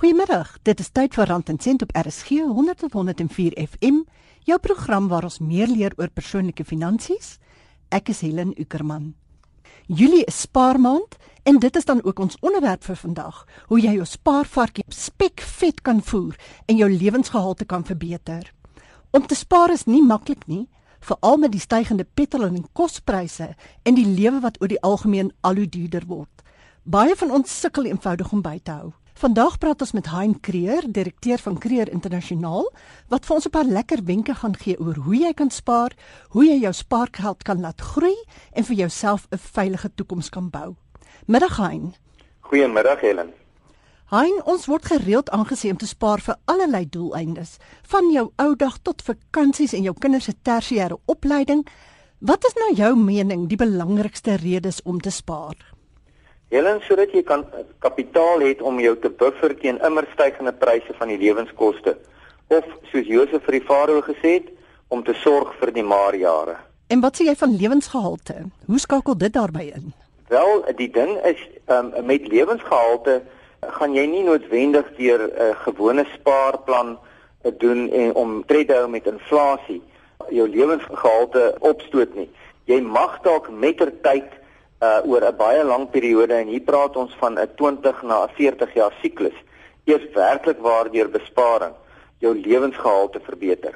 Goeiemiddag. Dit is tyd vir Rand en Sent op RSG 100 tot 104 FM, jou program waar ons meer leer oor persoonlike finansies. Ek is Helen Ukerman. Julie is spaarmaand en dit is dan ook ons onderwerp vir vandag, hoe jy jou spaarvarkie spekvet kan voer en jou lewensgehalte kan verbeter. Om te spaar is nie maklik nie, veral met die stygende petrol en kospryse en die lewe wat oor die algemeen al hoe duurder word. Baie van ons sukkel eenvoudig om by te hou. Vandag praat ons met Hein Creer, direkteur van Creer Internasionaal, wat vir ons 'n paar lekker wenke gaan gee oor hoe jy kan spaar, hoe jy jou spaargeld kan laat groei en vir jouself 'n veilige toekoms kan bou. Middag Hein. Goeiemiddag Helen. Hein, ons word gereeld aangesien om te spaar vir allerlei doeleindes, van jou ou dag tot vakansies en jou kinders se tersiêre opleiding. Wat is nou jou mening die belangrikste redes om te spaar? Helen, sodat jy kan kapitaal het om jou te buffer teen immer stygende pryse van die lewenskoste of soos Josef vir die Farao gesê het, om te sorg vir die maar jare. En wat sê jy van lewensgehalte? Hoe skakel dit daarbey in? Wel, die ding is um, met lewensgehalte gaan jy nie noodwendig deur 'n uh, gewone spaarplan uh, doen en om tred te hou met inflasie jou lewensgehalte opstoot nie. Jy mag dalk mettertyd uh oor 'n baie lang periode en hier praat ons van 'n 20 na 'n 40 jaar siklus eers werklik waardeur besparing jou lewensgehalte verbeter.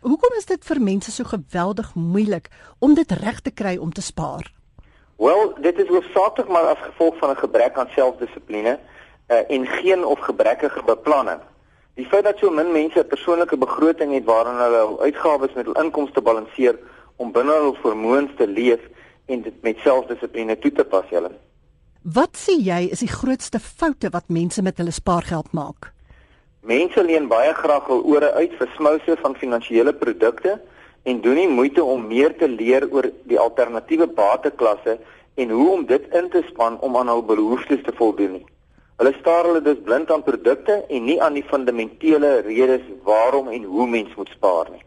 Hoekom is dit vir mense so geweldig moeilik om dit reg te kry om te spaar? Wel, dit is hoofsaaklik maar as gevolg van 'n gebrek aan selfdissipline uh, en geen of gebrekkige beplanning. Die feit dat so min mense 'n persoonlike begroting het waarin hulle hul uitgawes met hul inkomste balanseer om binne hul vermoëns te leef, en dit met selfdissipline toe te pas julle. Wat sê jy is die grootste foute wat mense met hulle spaargeld maak? Mense leen baie graag hul ore uit vir smouse van finansiële produkte en doen nie moeite om meer te leer oor die alternatiewe bateklasse en hoe om dit in te span om aan hul behoeftes te voldoen nie. Hulle staar hulle dus blind aan produkte en nie aan die fundamentele redes waarom en hoe mens moet spaar nie.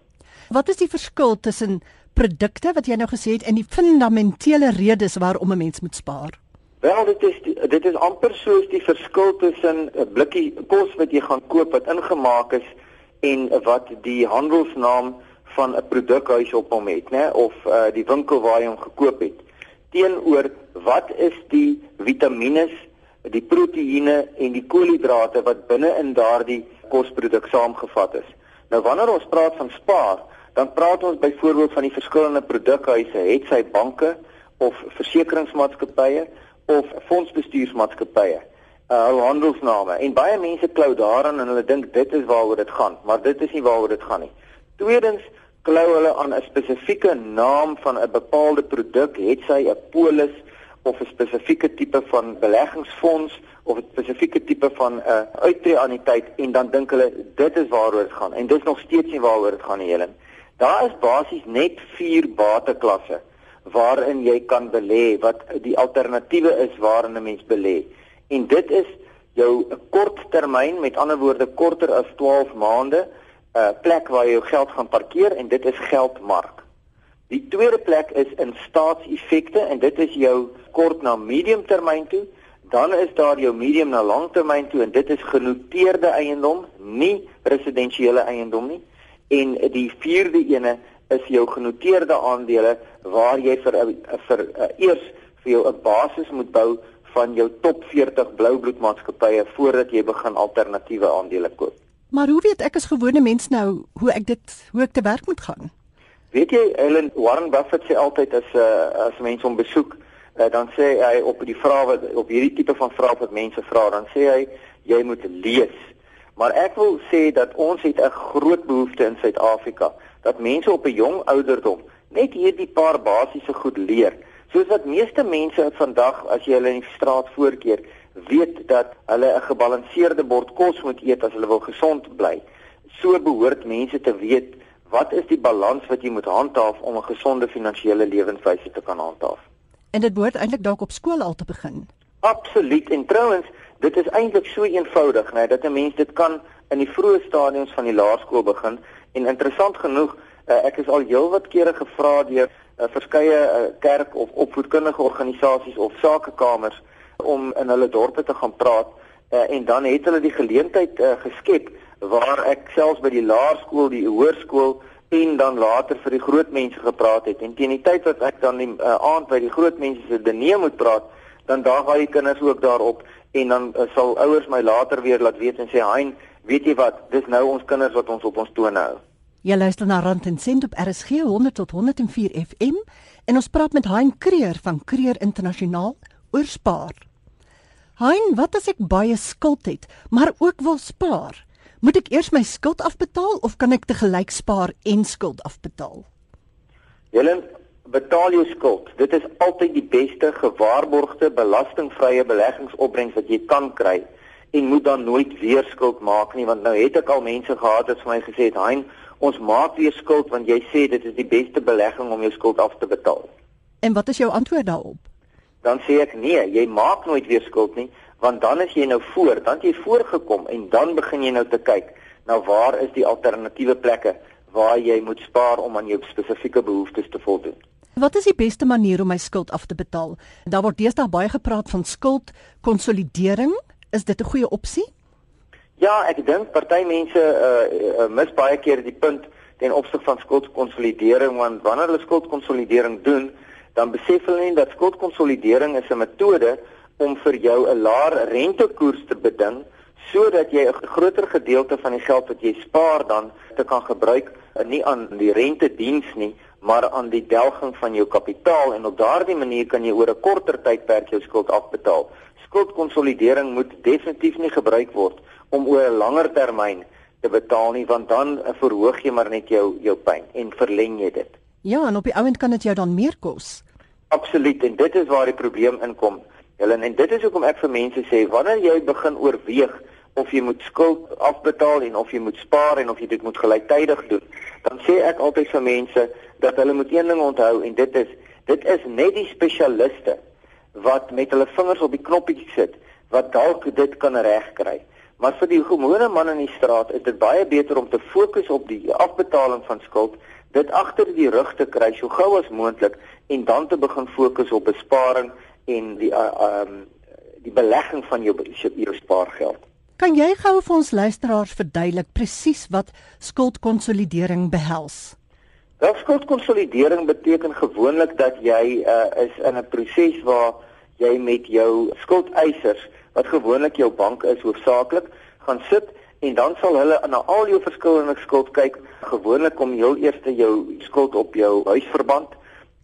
Wat is die verskil tussen produkte wat jy nou gesê het en die fundamentele redes waarom 'n mens moet spaar? Wel, dit is die, dit is amper soos die verskil tussen 'n blikkie kos wat jy gaan koop wat ingemaak is en wat die handelsnaam van 'n produkhuis op hom het, né, of uh, die winkel waar jy hom gekoop het. Teenoor wat is die vitamiene, die proteïene en die koolhidrate wat binne in daardie kosproduk saamgevat is. Nou wanneer ons praat van spaar, dan praat ons byvoorbeeld van die verskillende produkhuise, het sy banke of versekeringsmaatskappye of fondsbestuursmaatskappye, uh handelsname. En baie mense klou daaraan en hulle dink dit is waaroor dit gaan, maar dit is nie waaroor dit gaan nie. Tweedens klou hulle aan 'n spesifieke naam van 'n bepaalde produk, het sy 'n polis of 'n spesifieke tipe van beleggingsfonds of 'n spesifieke tipe van 'n uh, uittreeanniteit en dan dink hulle dit is waaroor dit gaan en dit is nog steeds nie waaroor dit gaan nie Helen. Daar is basies net 4 bateklasse waarin jy kan belê wat die alternatiewe is waarin 'n mens belê. En dit is jou korttermyn, met ander woorde korter as 12 maande, 'n uh, plek waar jy jou geld gaan parkeer en dit is geldmark. Die tweede plek is in staatseffekte en dit is jou kort na medium termyn toe. Dan is daar jou medium na langtermyn toe en dit is genoteerde eiendom, nie residensiële eiendom nie en die vierde ene is jou genoteerde aandele waar jy vir vir uh, eers vir jou 'n basis moet bou van jou top 40 bloubloedmaatskappye voordat jy begin alternatiewe aandele koop. Maar hoe weet ek as gewone mens nou hoe ek dit hoe ek te werk moet gaan? Weet jy Ellen Warren Buffett sê altyd as 'n uh, as mense hom besoek, uh, dan sê hy op die vrae wat op hierdie tipe van vrae wat mense vra, dan sê hy jy moet lees. Maar ek wil sê dat ons het 'n groot behoefte in Suid-Afrika dat mense op 'n jong ouderdom net hierdie paar basiese goed leer. Soos wat meeste mense vandag as jy hulle in die straat voorkeer, weet dat hulle 'n gebalanseerde bord kos moet eet as hulle wil gesond bly. So behoort mense te weet wat is die balans wat jy moet handhaaf om 'n gesonde finansiële lewenswyse te kan handhaaf. En dit behoort eintlik dalk op skool al te begin. Absoluut. En trouens, dit is eintlik so eenvoudig, né, dat 'n mens dit kan in die vroeë stadiums van die laerskool begin. En interessant genoeg, uh, ek is al heelwat kere gevra deur uh, verskeie uh, kerk of opvoedkundige organisasies of sakekamers om in hulle dorpe te gaan praat uh, en dan het hulle die geleentheid uh, geskep waar ek selfs by die laerskool, die hoërskool en dan later vir die groot mense gepraat het. En teen die tyd wat ek dan die uh, aand by die groot mense se diner moet praat, dan daag al die kinders ook daarop en dan uh, sal ouers my later weer laat weet en sê hein weet jy wat? Dis nou ons kinders wat ons op ons tone hou. Jy luister na Rand en Sent op RSG 100 tot 104 FM en ons praat met Hein Kreer van Kreer Internasionaal oor spaar. Hein wat as ek baie skuld het maar ook wil spaar? Moet ek eers my skuld afbetaal of kan ek te gelyk spaar en skuld afbetaal? Jelen betaal jou skuld. Dit is altyd die beste gewaarborgde belastingvrye beleggingsopbrengs wat jy kan kry en moet dan nooit weer skuld maak nie want nou het ek al mense gehad wat vir my gesê het, "Hein, ons maak weer skuld want jy sê dit is die beste belegging om jou skuld af te betaal." En wat is jou antwoord daarop? Dan sê ek, "Nee, jy maak nooit weer skuld nie, want dan is jy nou voor, dan jy voorgekom en dan begin jy nou te kyk na waar is die alternatiewe plekke waar jy moet spaar om aan jou spesifieke behoeftes te voldoen." Wat is die beste manier om my skuld af te betaal? Daar word deesdae baie gepraat van skuldkonsolidering. Is dit 'n goeie opsie? Ja, ek dink party mense uh, uh mis baie keer die punt ten opsigte van skuldkonsolidering want wanneer hulle skuldkonsolidering doen, dan besef hulle nie dat skuldkonsolidering is 'n metode om vir jou 'n laer rentekoers te beding sodat jy 'n groter gedeelte van die geld wat jy spaar dan te kan gebruik nie aan die rente diens nie, maar aan die delging van jou kapitaal en op daardie manier kan jy oor 'n korter tydperk jou skuld afbetaal. Skuldkonsolidering moet definitief nie gebruik word om oor 'n langer termyn te betaal nie want dan verhoog jy maar net jou jou pyn en verleng jy dit. Ja, en op die ouend kan dit jou dan meer kos. Absoluut en dit is waar die probleem inkom. Helen en dit is hoekom ek vir mense sê wanneer jy begin oorweeg of jy moet skuld afbetaal en of jy moet spaar en of jy dit moet gelyktydig doen, dan sê ek altyd vir mense dat hulle moet een ding onthou en dit is dit is net die spesialiste wat met hulle vingers op die knoppies sit wat dalk dit kan regkry. Maar vir die gewone man in die straat is dit baie beter om te fokus op die afbetaling van skuld, dit agter die rug te kry so gou as moontlik en dan te begin fokus op besparing en die uh, um die belegging van jou jou spaargeld. Kan jy gou vir ons luisteraars verduidelik presies wat skuldkonsolidering behels? Wel skuldkonsolidering beteken gewoonlik dat jy uh, is in 'n proses waar jy met jou skuldeisers wat gewoonlik jou bank is hoofsaaklik gaan sit en dan sal hulle na al jou verskillende skuld kyk. Gewoonlik kom heel eers jou skuld op jou huisverband.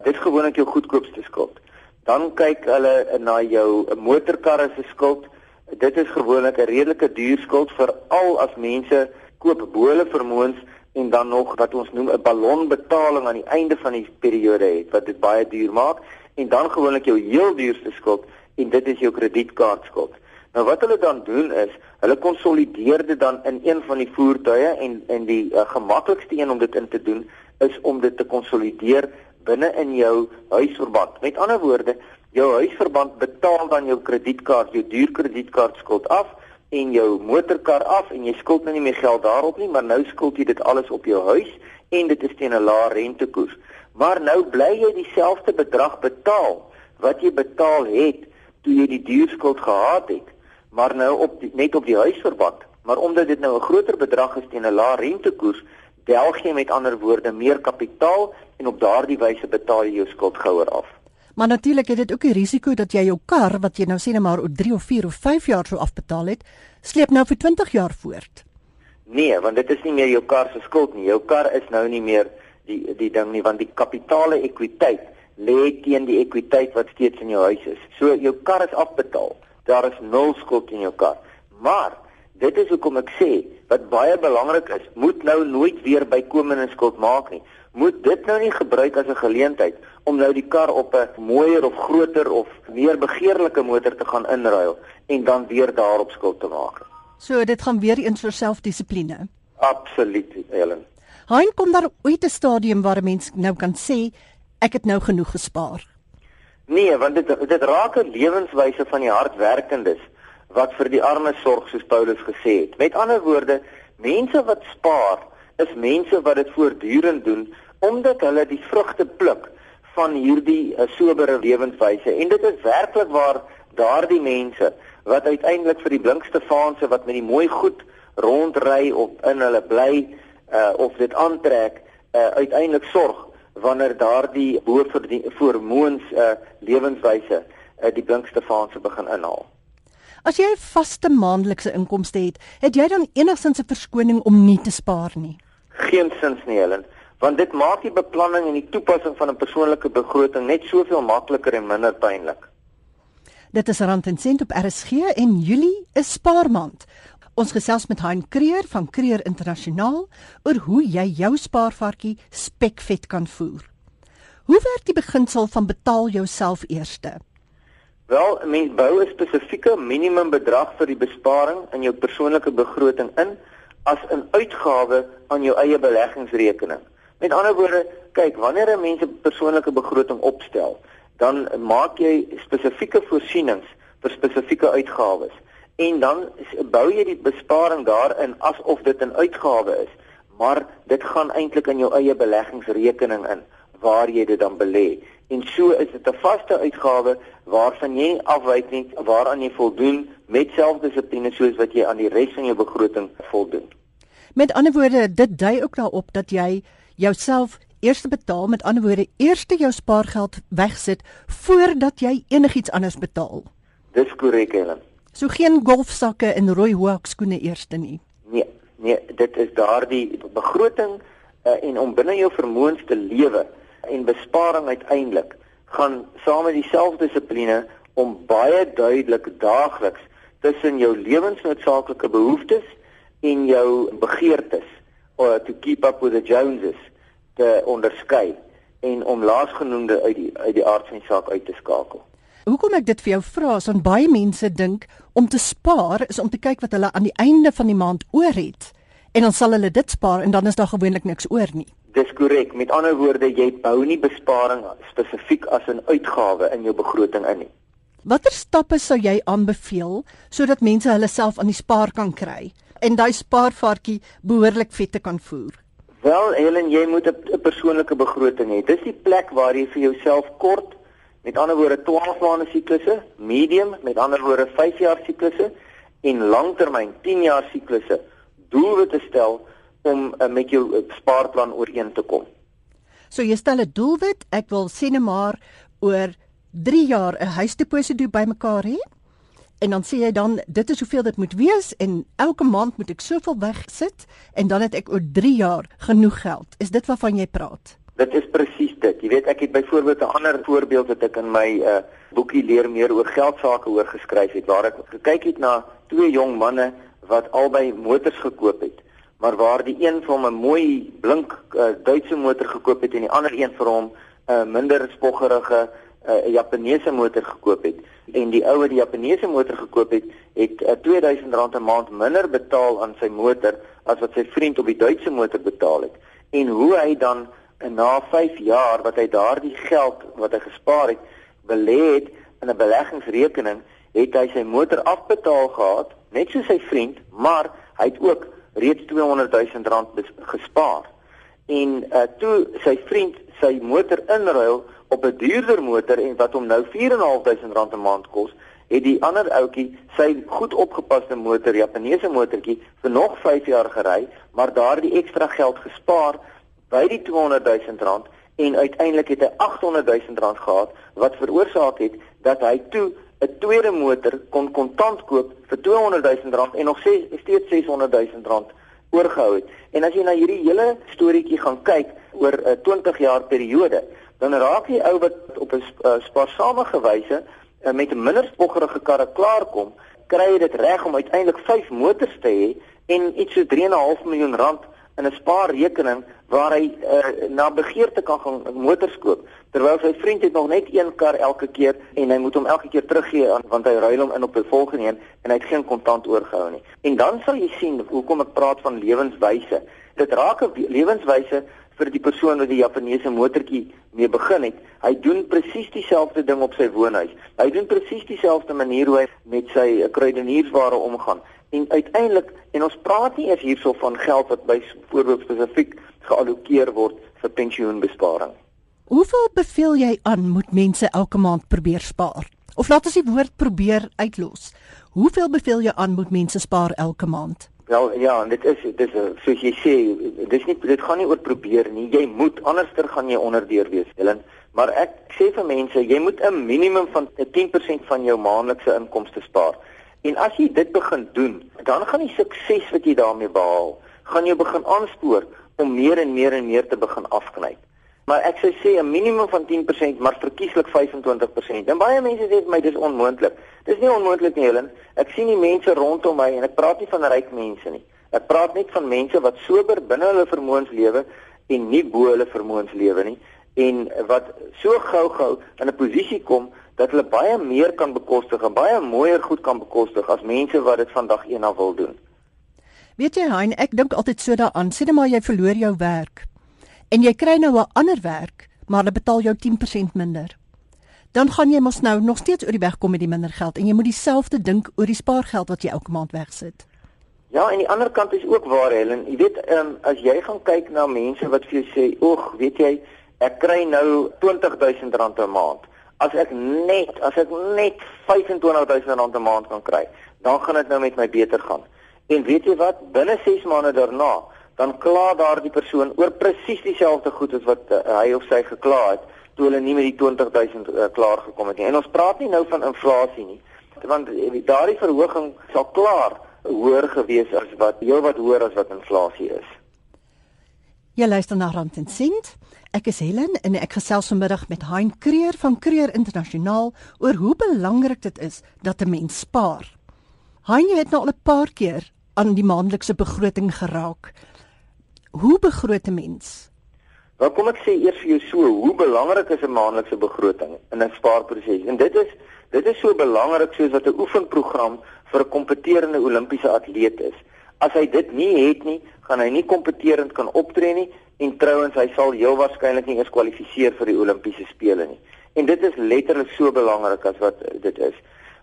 Dit gewoonlik jou goedkoopste skuld. Dan kyk hulle na jou motorkarre se skuld. Dit is gewoonlik 'n redelike duur skuld veral as mense koop bo hulle vermoëns en dan nog wat ons noem 'n ballonbetaling aan die einde van die periode het wat dit baie duur maak en dan gewoonlik jou heel duurste skuld en dit is jou kredietkaartskuld. Nou wat hulle dan doen is, hulle konsolideer dit dan in een van die voertuie en en die uh, gemaklikste een om dit in te doen is om dit te konsolideer binne in jou huisverband. Met ander woorde, jou huisverband betaal dan jou kredietkaart, jou duur kredietkaartskuld af en jou motorkar af en jy skuld nou nie meer geld daarop nie, maar nou skuld jy dit alles op jou huis en dit is teen 'n lae rentekoers. Maar nou bly jy dieselfde bedrag betaal wat jy betaal het toe jy die duurskuld gehad het, maar nou op die, net op die huisverband. Maar omdat dit nou 'n groter bedrag is teen 'n lae rentekoers, delg jy met ander woorde meer kapitaal en op daardie wyse betaal jy jou skuld gouer af. Maar natuurlik het dit ook die risiko dat jy jou kar wat jy nou sê net maar oor 3 of 4 of 5 jaar sou afbetaal het, sleep nou vir 20 jaar voort. Nee, want dit is nie meer jou kar se skuld nie. Jou kar is nou nie meer die die ding nie want die kapitale ekwiteit lê teen die ekwiteit wat steeds in jou huis is. So jou kar is afbetaal. Daar is nul skuld in jou kar. Maar dit is hoekom ek sê wat baie belangrik is, moet nou nooit weer bykomende skuld maak nie. Moet dit nou nie gebruik as 'n geleentheid om nou die kar op 'n mooier of groter of meer begeerlike motor te gaan inruil en dan weer daarop skuld te maak. So dit gaan weer eens vir selfdissipline. Absoluut, Helen. Hein kom daar ooit 'n stadium waar 'n mens nou kan sê ek het nou genoeg gespaar. Nee, want dit dit raak 'n lewenswyse van die hardwerkendes wat vir die armes sorg soos Paulus gesê het. Met ander woorde, mense wat spaar is mense wat dit voortdurend doen omdat hulle die vrugte pluk van hierdie uh, sobere lewenswyse en dit is werklik waar daardie mense wat uiteindelik vir die blinkste faanse wat met die mooi goed rondry of in hulle bly uh, of dit aantrek uh, uiteindelik sorg wanneer daardie voormoens uh, lewenswyse uh, die blinkste faanse begin inhaal. As jy 'n vaste maandelikse inkomste het, het jy dan enigstens 'n verskoning om nie te spaar nie? Geensins nie, Helen want dit maak die beplanning en die toepassing van 'n persoonlike begroting net soveel makliker en minder pynlik. Dit is Rand en Sent op RSG en Julie is spaarmaand. Ons gesels met Hein Kreer van Kreer Internasionaal oor hoe jy jou spaarvarkie spekvet kan voer. Hoe werk die beginsel van betaal jouself eerste? Wel, 'n mens bou 'n spesifieke minimum bedrag vir die besparing in jou persoonlike begroting in as 'n uitgawe aan jou eie beleggingsrekening. Met ander woorde, kyk, wanneer 'n mens 'n persoonlike begroting opstel, dan maak jy spesifieke voorsienings vir spesifieke uitgawes en dan bou jy die besparing daarin asof dit 'n uitgawe is, maar dit gaan eintlik in jou eie beleggingsrekening in waar jy dit dan belê. En so is dit 'n vaste uitgawe waarvan jy afwyk nie waaraan jy voldoen met selfdissipline soos wat jy aan die res van jou begroting voldoen. Met ander woorde, dit dui ook daarop dat jy jouself eers betaal met ander woorde eers jou spaargeld wegsit voordat jy enigiets anders betaal. Dis korrek Helen. So geen golfsakke en rooi hoek skoene eers nie. Nee, nee, dit is daardie begroting uh, en om binne jou vermoëns te lewe en besparing uiteindelik gaan saam met dieselfde dissipline om baie duidelik daagliks tussen jou lewensnoodsaaklike behoeftes en jou begeertes or to keep up with the Joneses te onderskei en om laasgenoemde uit die uit die aard van die saak uit te skakel. Hoekom ek dit vir jou vra, is want baie mense dink om te spaar is om te kyk wat hulle aan die einde van die maand oor het en dan sal hulle dit spaar en dan is daar gewoonlik niks oor nie. Dis korrek. Met ander woorde, jy bou nie besparing spesifiek as 'n uitgawe in jou begroting in nie. Watter stappe sou jy aanbeveel sodat mense hulle self aan die spaar kan kry? En daai spaarvarkie behoorlik vet te kan voer? Wel, Helen, jy moet 'n persoonlike begroting hê. Dis die plek waar jy vir jouself kort, met ander woorde 12 maande siklusse, medium, met ander woorde 5 jaar siklusse en langtermyn 10 jaar siklusse doelwitte stel om uh, met jou uh, spaarplan ooreen te kom. So jy stel 'n doelwit, ek wil sê net maar oor 3 jaar 'n huisdeposito bymekaar hê en dan sê jy dan dit is hoeveel dit moet wees en elke maand moet ek soveel wegsit en dan het ek oor 3 jaar genoeg geld. Is dit waarvan jy praat? Dit is presies dit. Jy weet ek het byvoorbeeld 'n ander voorbeeld wat ek in my uh, boekie leer meer oor geld sake oor geskryf het waar ek gekyk het na twee jong manne wat albei motors gekoop het maar waar die een vir hom 'n mooi blink uh, Duitse motor gekoop het en die ander een vir hom 'n uh, minder spoggerige 'n uh, Japaneese motor gekoop het en die ou wat die Japaneese motor gekoop het, het uh, R2000 'n maand minder betaal aan sy motor as wat sy vriend op die Duitse motor betaal het. En hoe hy dan uh, na 5 jaar wat hy daardie geld wat hy gespaar het, belê het in 'n beleggingsrekening, het hy sy motor afbetaal gehad, net soos sy vriend, maar hy het ook reeds R200 000 gespaar. En uh, toe sy vriend sy motor inruil op 'n duurder motor en wat hom nou R4.500 'n maand kos, het die ander ouetjie sy goed opgepaste motor, Japaneese motortjie, vir nog 5 jaar gery, maar daardie ekstra geld gespaar by die R200 000 en uiteindelik het hy R800 000 gehad wat veroorsaak het dat hy toe 'n tweede motor kon kontant koop vir R200 000 en nog steeds R600 000 oorgehou het. En as jy na hierdie hele storieetjie gaan kyk oor 'n 20 jaar periode, dan raak die ou wat op 'n uh, spaarsame wyse uh, met 'n minder spoggerige karre klaarkom, kry jy dit reg om uiteindelik 5 motors te hê en iets so 3.5 miljoen rand in 'n spaarrekening waar hy uh, na begeerte kan gaan motors koop terwyl sy vriend het nog net een kar elke keer en hy moet hom elke keer teruggee aan want hy ruil hom in op 'n volgende een en hy het geen kontant oorgehou nie. En dan sal jy sien hoekom ek praat van lewenswyse. Dit raak 'n lewenswyse vir die persoon wat die Japaneese motortjie mee begin het. Hy doen presies dieselfde ding op sy woonhuis. Hy doen presies dieselfde manier hoe hy met sy kruideniersware omgaan. En uiteindelik, en ons praat nie eers hierso van geld wat byvoorbeeld spesifiek geallokeer word vir pensioenbesparing. Hoeveel beveel jy aan moet mense elke maand probeer spaar? Of laat ons die woord probeer uitlos. Hoeveel beveel jy aan moet mense spaar elke maand? Wel ja, dit is dit is soos jy sê, dis nie dit gaan nie oor probeer nie. Jy moet anderster gaan jy onderdeur wees, Helen. Maar ek sê vir mense, jy moet 'n minimum van 10% van jou maandelikse inkomste spaar. En as jy dit begin doen, dan gaan die sukses wat jy daarmee behaal, gaan jou begin aanspoor om meer en meer en meer te begin afknyp. Maar ek sou sê 'n minimum van 10%, maar verkieslik 25%. En baie mense sê vir my dis onmoontlik. Dis nie onmoontlik nie, Helen. Ek sien die mense rondom my en ek praat nie van ryk mense nie. Ek praat net van mense wat sober binne hulle vermoëns lewe en nie bo hulle vermoëns lewe nie en wat so gou-gou in 'n posisie kom dat hulle baie meer kan bekostig en baie mooier goed kan bekostig as mense wat dit vandag eendag wil doen. Weet jy, Hein, ek dink altyd so daaraan. Sê net maar jy verloor jou werk en jy kry nou 'n ander werk, maar hulle betaal jou 10% minder. Dan gaan jy mos nou nog steeds oor die weg kom met die minder geld en jy moet dieselfde dink oor die spaargeld wat jy elke maand wegsit. Ja, en die ander kant is ook waar, Helen. Jy weet, um, as jy gaan kyk na mense wat vir jou sê, "Oeg, weet jy, ek kry nou R20000 'n maand. As ek net, as ek net R25000 'n maand kan kry, dan gaan dit nou met my beter gaan." En weet jy wat? Binne 6 maande daarna dan kla daardie persoon oor presies dieselfde goed as wat uh, hy of sy gekla het toe hulle nie met die 20000 uh, klaar gekom het nie. En ons praat nie nou van inflasie nie, want uh, daardie verhoging sal klaar hoër gewees as wat heel wat hoër as wat inflasie is. Jy luister na Rand en Sint. Ek is Helen en ek gesels vanmiddag met Hein Kreer van Kreer Internasionaal oor hoe belangrik dit is dat 'n mens spaar. Hein het nou al 'n paar keer aan die maandelikse begroting geraak. Hoe begroot 'n mens? Wel kom ek sê eers vir jou so, hoe belangrik is 'n maandelikse begroting in 'n spaarproses? En dit is dit is so belangrik soos wat 'n oefenprogram vir 'n kompeterende Olimpiese atleet is. As hy dit nie het nie, gaan hy nie kompeterend kan optree nie en trouens hy sal heel waarskynlik nie eens kwalifiseer vir die Olimpiese spele nie. En dit is letterlik so belangrik as wat dit is.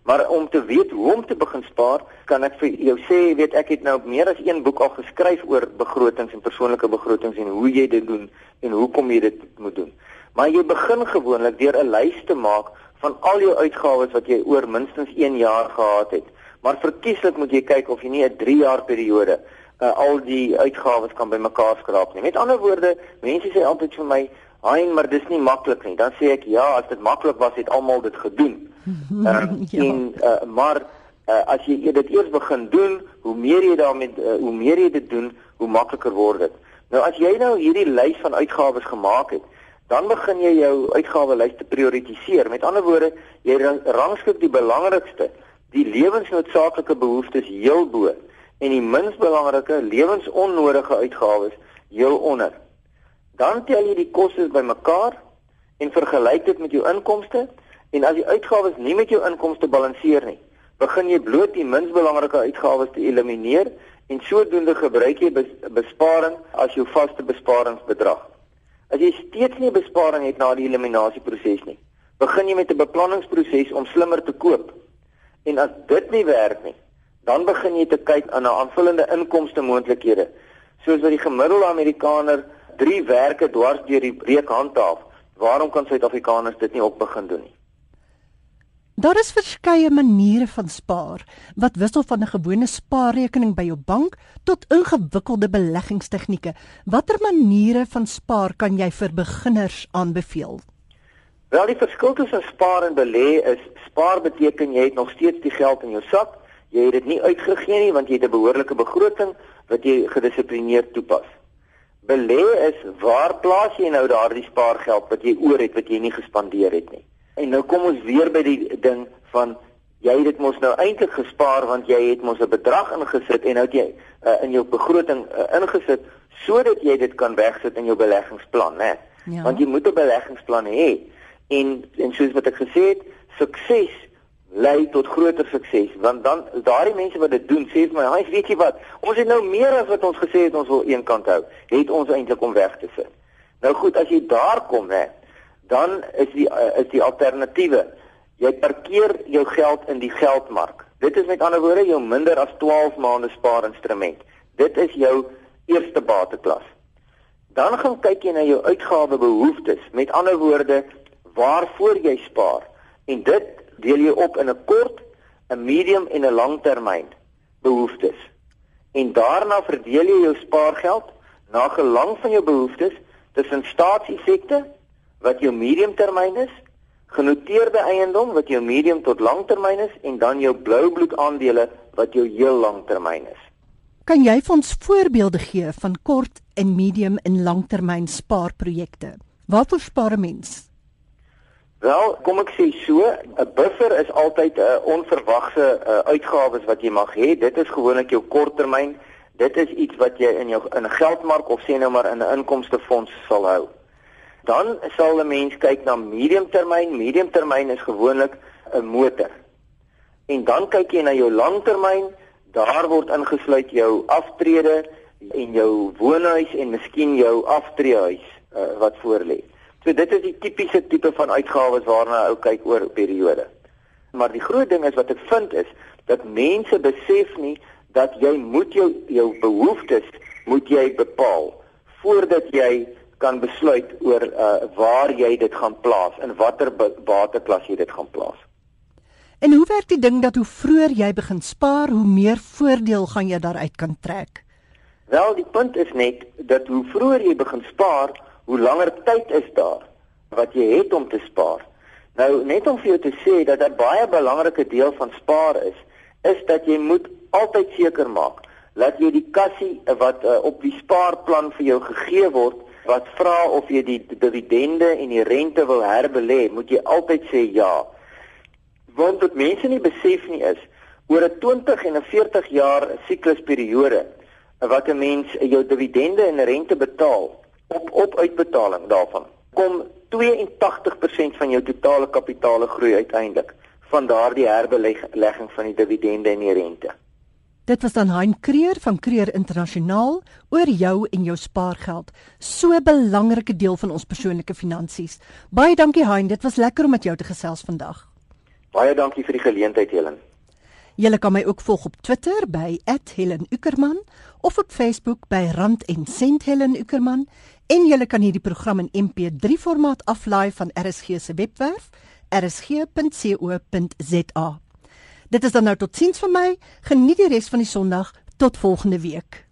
Maar om te weet hoe om te begin spaar, kan ek vir jou sê, weet ek het nou meer as een boek al geskryf oor begrotings en persoonlike begrotings en hoe jy dit doen en hoekom jy dit moet doen. Maar jy begin gewoonlik deur 'n lys te maak van al jou uitgawes wat jy oor minstens 1 jaar gehad het. Maar verkieslik moet jy kyk of jy nie 'n 3 jaar periode uh, al die uitgawes kan bymekaar skraap nie. Met ander woorde, mense sê altyd vir my, "Hein, maar dis nie maklik nie." Dan sê ek, "Ja, as dit maklik was, het almal dit gedoen." Uh, ja. En uh, maar uh, as jy dit eers begin doen, hoe meer jy daarmee uh, hoe meer jy dit doen, hoe makliker word dit. Nou as jy nou hierdie lys van uitgawes gemaak het, dan begin jy jou uitgawelys te prioritiseer. Met ander woorde, jy rangskik die belangrikste, die lewensnoodsaaklike behoeftes heel bo en die minst belangrike lewensonnodige uitgawes heel onder. Dan tel jy die kostes bymekaar en vergelyk dit met jou inkomste En as die uitgawes nie met jou inkomste balanseer nie, begin jy bloot die minst belangrike uitgawes te elimineer en sodoende gebruik jy besparing as jou vaste besparingsbedrag. As jy steeds nie besparing het na die eliminasieproses nie, begin jy met 'n beplanningsproses om slimmer te koop. En as dit nie werk nie, dan begin jy te kyk aan 'n aanvullende inkomste moontlikhede, soos wat die gemiddelde Amerikaner 3 werke dwars deur die week handhaaf. Waarom kan Suid-Afrikaners dit nie ook begin doen nie? Daar is verskeie maniere van spaar wat wissel van 'n gewone spaarrekening by jou bank tot ingewikkelde beleggingstegnieke. Watter maniere van spaar kan jy vir beginners aanbeveel? Wel, die verskil tussen spaar en belê is spaar beteken jy het nog steeds die geld in jou sak. Jy het dit nie uitgegee nie want jy het 'n behoorlike begroting wat jy gedissiplineerd toepas. Belê is waar plaas jy nou daardie spaargeld wat jy oor het wat jy nie gespandeer het nie. En nou kom ons weer by die ding van jy het dit mos nou eintlik gespaar want jy het mos 'n bedrag ingesit en nou het jy uh, in jou begroting uh, ingesit sodat jy dit kan wegsit in jou beleggingsplan, né? Ja. Want jy moet 'n beleggingsplan hê. En en soos wat ek gesê het, sukses lei tot groter sukses want dan daardie mense wat dit doen sê vir my, "Hy weet jy wat, ons het nou meer as wat ons gesê het ons wil een kant hou, het ons eintlik om weg te sit." Nou goed, as jy daar kom, né? Dan is die uh, is die alternatiewe jy parkeer jou geld in die geldmark. Dit is met ander woorde jou minder as 12 maande spaarinstrument. Dit is jou eerste bateklas. Dan gaan kyk jy na jou uitgawebehoeftes. Met ander woorde, waarvoor jy spaar. En dit deel jy op in 'n kort, 'n medium en 'n langtermyn behoeftes. En daarna verdeel jy jou spaargeld na gelang van jou behoeftes tussen staatseffekte wat jou mediumtermyn is, genoteerde eiendom wat jou medium tot langtermyn is en dan jou blou bloed aandele wat jou heel langtermyn is. Kan jy vir ons voorbeelde gee van kort en medium en langtermyn spaarprojekte? Waarvoor spaar 'n mens? Wel, kom ek sê so, 'n buffer is altyd 'n onverwagse uh, uitgawes wat jy mag hê. Dit is gewoonlik jou korttermyn. Dit is iets wat jy in jou in 'n geldmark of sê nou maar in 'n inkomstefonds sal hou. Dan sal 'n mens kyk na mediumtermyn. Mediumtermyn is gewoonlik 'n motor. En dan kyk jy na jou langtermyn. Daar word ingesluit jou aftrede en jou woonhuis en miskien jou aftreehuis uh, wat voorlê. So dit is die tipiese tipe van uitgawes waarna ou kyk oor 'n periode. Maar die groot ding is wat ek vind is dat mense besef nie dat jy moet jou jou behoeftes moet jy bepaal voordat jy kan besluit oor uh, waar jy dit gaan plaas en watter bateklas jy dit gaan plaas. En hoe werk die ding dat hoe vroeër jy begin spaar, hoe meer voordeel gaan jy daaruit kan trek? Wel, die punt is net dat hoe vroeër jy begin spaar, hoe langer tyd is daar wat jy het om te spaar. Nou net om vir jou te sê dat 'n baie belangrike deel van spaar is, is dat jy moet altyd seker maak dat jy die kassie wat uh, op die spaarplan vir jou gegee word wat vra of jy die dividende en die rente wil herbelê, moet jy altyd sê ja. Want wat mense nie besef nie is oor 'n 20 en 'n 40 jaar siklusperiode wat 'n mens jou dividende en rente betaal, op op uitbetaling daarvan kom 82% van jou totale kapitaal groei uiteindelik van daardie herbelegging van die dividende en die rente. Dit was dan Hein Kreer van Kreer Internasionaal oor jou en jou spaargeld. So 'n belangrike deel van ons persoonlike finansies. Baie dankie Hein, dit was lekker om met jou te gesels vandag. Baie dankie vir die geleentheid, Helen. Jy kan my ook volg op Twitter by @HelenUckerman of op Facebook by Rand en Sent Helen Uckerman en jy kan hierdie program in MP3 formaat aflaai van RSG se webwerf rsg.co.za. Dit is dan nou tot sins vir my. Geniet die res van die Sondag. Tot volgende week.